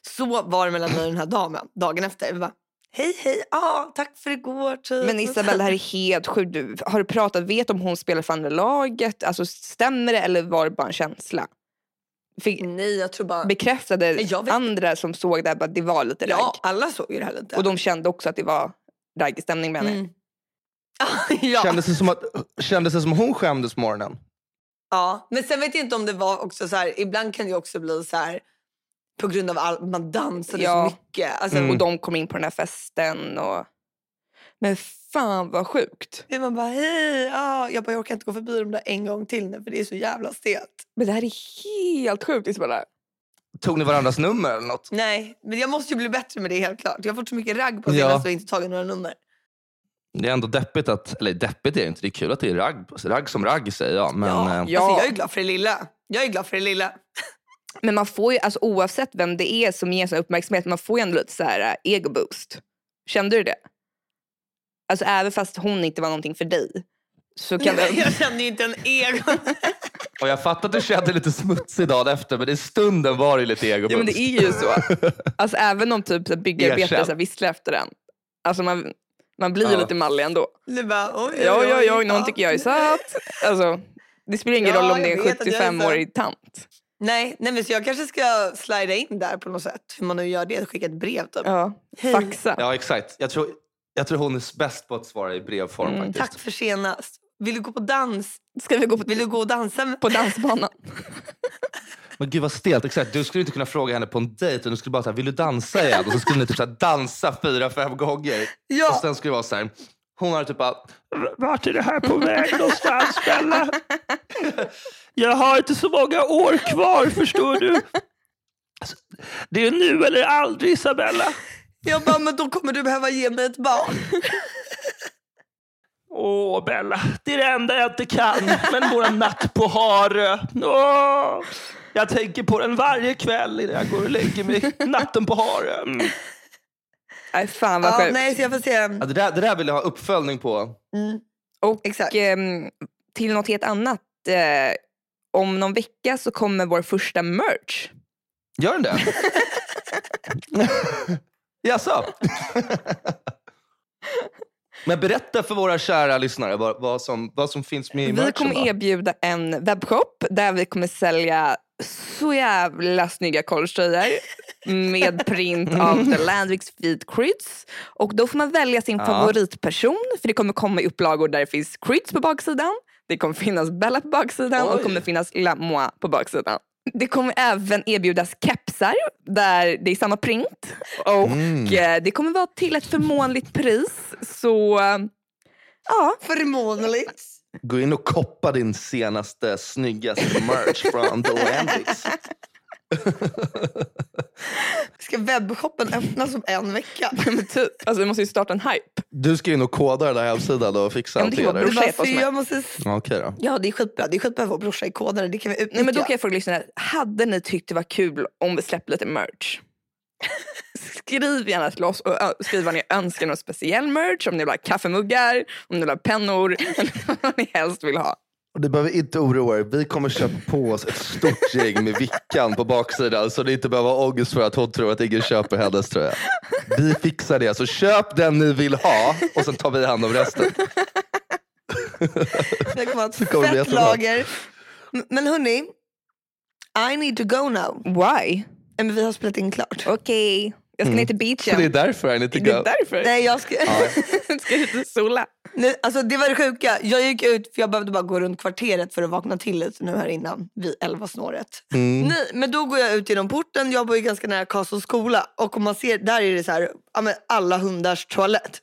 Så var det mellan mig och den här damen dagen efter. Vi bara, hej hej, ah, tack för igår. Typ. Men Isabel, det här är helt sjukt. Du- Har du pratat, vet om hon spelar för andra laget? Alltså, stämmer det eller var det bara en känsla? Fick, Nej, jag tror bara... bekräftade Nej, andra som såg det här att det var lite ragg? Ja, alla såg ju det här lite. Och de kände också att det var raggig stämning med henne? Mm. *laughs* ja. Kändes, det som att, kändes det som hon skämdes på morgonen? ja, men sen vet jag inte om det var också så här, ibland kan det också bli så här på grund av att man dansade Ja. så mycket. Alltså, Mm. Och de kom in på den här festen. Och... Men fan vad sjukt. och Man bara, hej, ah. jag bara, jag orkar inte gå förbi dem där en gång till nu för det är så jävla stelt. Men det här är helt sjukt Isabella. Tog ni varandras nummer eller något? Nej, men jag måste ju bli bättre med det helt klart. Jag har fått så mycket ragg på Ja. senast och inte tagit några nummer. Det är ändå deppigt att, eller deppigt är det inte, det är kul att det är ragg, ragg som ragg säger jag. Men, ja. eh, Ja. Alltså, jag är glad för det lilla. Jag är glad för det lilla. *laughs* Men man får ju, alltså, oavsett vem det är som ger sån uppmärksamhet, man får ju ändå lite så här äh, ego boost. Kände du det? Alltså även fast hon inte var någonting för dig. Så kan det... Jag känner ju inte en ego. *laughs* och jag fattar att du kände lite smutsig dagen efter, men i stunden var det lite ego Ja men det är ju så. *laughs* Alltså även om typ byggarbetare visslar efter den. Alltså man, man blir ju Ja. lite mallig ändå. Du bara, oj, oj, Ja, ja, ja, någon tycker jag är söt. *laughs* Alltså, det spelar ingen Ja, roll om det är en vet att jag är 75-årig tant. Nej, nej men så jag kanske ska slida in där på något sätt. Hur man nu gör det. Skicka ett brev typ. Ja, faxa. Ja exakt. Jag tror, jag tror hon är bäst på att svara i brevform Mm, faktiskt. Tack för senast. Vill du gå på dans? Ska vi gå på, Vill du gå och dansa? Med? på dansbanan? *laughs* *laughs* Men gud vad stelt. Exakt. Du skulle inte kunna fråga henne på en dejt. Du skulle bara säga, vill du dansa igen? Och så skulle ni typ så här dansa fyra, fem gånger. Och Ja, sen skulle det vara så här. Hon hade typ bara, vart är det här på väg någonstans Bella? *laughs* Jag har inte så många år kvar förstår du. Det är nu eller aldrig Isabella. jag bara, men då kommer du behöva ge mig ett barn. Åh Bella, det är det enda jag inte kan. Men våra natt på Harö. Åh, jag tänker på den varje kväll innan jag går och lägger mig. *laughs* Natten på Harö. Mm. Nej, fan vad Ja, sjukt. nej, så jag får se. Ja, det, där, det där vill jag ha uppföljning på. Mm, Och exakt. ehm, till något helt annat. Eh, om någon vecka så kommer vår första merch. Gör den det? *laughs* Jaså? Men berätta för våra kära lyssnare vad, vad, som, vad som finns med i Vi merchen. kommer då. erbjuda en webbshop där vi kommer sälja så jävla snygga collegetröjor med print av The Landviks Feet Crits. Och då får man välja sin Ja. favoritperson för det kommer komma i upplagor där det finns Crits på baksidan. Det kommer finnas Bella på baksidan och Oj. det kommer finnas La Moi på baksidan. Det kommer även erbjudas kepsar där det är samma print och Mm. eh, det kommer vara till ett förmånligt pris. Så eh, ja, Förmånligt. Gå in och koppa din senaste, snyggaste merch från The Landix. *laughs* Ska webbshoppen öppnas om en vecka? *laughs* men typ, alltså vi måste ju starta en hype. Du ska in och koda den där hemsidan och fixa Ja, allt det där. med. jag måste... Ja, Okej då. Ja, det är skitbra. Det är skitbra att vår brorsa är kodare. Det kan vi utnyttja. Nej, men då kan jag fråga lyssnarna, hade ni tyckt det var kul om vi släppte lite merch? Skriv gärna till oss och skriv vad ni önskar någon speciell merch. Om ni vill ha kaffemuggar, om ni vill ha pennor, *laughs* vad ni helst vill ha. Och Du behöver inte oroa er. Vi kommer köpa på oss ett stort gäng med Vickan på baksidan så ni inte behöver ha ångest för att hon tror att ingen köper hennes tröja. Vi fixar det. Så köp den ni vill ha och sen tar vi hand om resten. Det kommer att *laughs* kommer ett fett lager. Men hörni, I need to go now. Why? Men vi har spelat in klart. Okej, jag ska ner till Så beachen. det är därför I need to Det är go. därför. Nej, jag ska... *laughs* ska ut och sola. Nej, alltså det var det sjuka. Jag gick ut för jag behövde bara gå runt kvarteret för att vakna till lite nu här innan vid 11 snåret. Mm. Nej, men då går jag ut genom porten. Jag bor ju ganska nära Karlssons skola och om man ser, där är det så här, ja, men alla hundars toalett.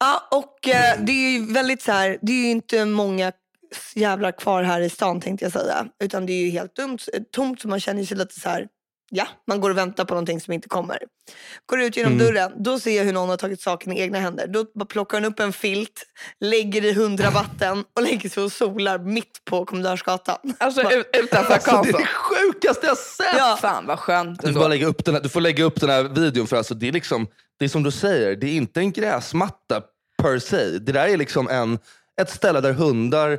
Ja, och eh, det är ju väldigt så här, det är ju inte många jävlar kvar här i stan tänkte jag säga. Utan det är ju helt dumt, tomt så man känner sig lite så här, ja, man går och väntar på någonting som inte kommer. Går ut genom dörren, då ser jag hur någon har tagit saken i egna händer. Då bara plockar hon upp en filt, lägger i hundrabatten *laughs* och lägger sig och solar mitt på Kommendörsgatan. Alltså ut- utanför Alltså, det är det sjukaste jag sett! Ja. Fan vad skönt Du bara lägga upp den här, du får lägga upp den här videon för alltså, det är liksom, det är som du säger, det är inte en gräsmatta per se. Det där är liksom en, ett ställe där hundar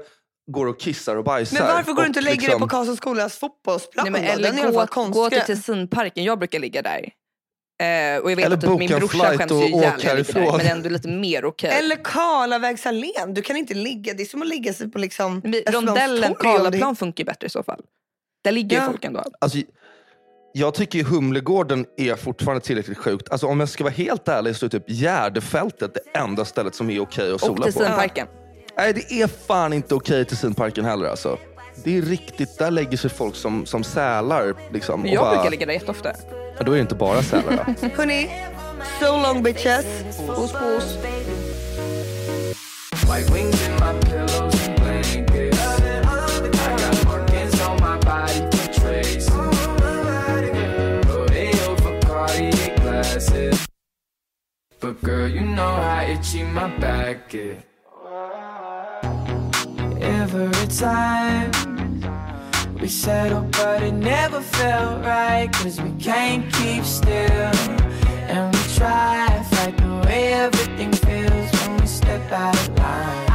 går och kissar och bajsar. Men varför går du inte och lägger liksom, det på Karlssons skolas fotbollsplan Nej, men, då? eller Den är gå, gå till. Tessinparken, jag brukar ligga där. Eh, och jag vet Eller att min boka en brorsa skäms och ju ihjäl när åk jag ligger där. härifrån. Men ändå lite mer okej. Eller Karlavägs Allén. Du kan inte ligga, det är som att lägga sig på liksom Men Rondellen, och det- Karlaplan funkar ju bättre i så fall. Där ligger Ja. ju folk ändå. Alltså, jag tycker Humlegården är fortfarande tillräckligt sjukt. Alltså, om jag ska vara helt ärlig så är typ Gärdefältet det enda stället som är okej att Och sola på. Tessinparken. Nej, det är fan inte okej till Sinparken heller. Alltså. Det är riktigt, där lägger sig folk som, som sälar. Liksom, och jag bara, brukar ligga där jätteofta. Ja, då är det inte bara sälar. Då. *laughs* Hörni, so long bitches. Puss puss. But girl, you know how itchy my back is. Time we settled but it never felt right. Cause we can't keep still. And we try to fight the way everything feels when we step out of line.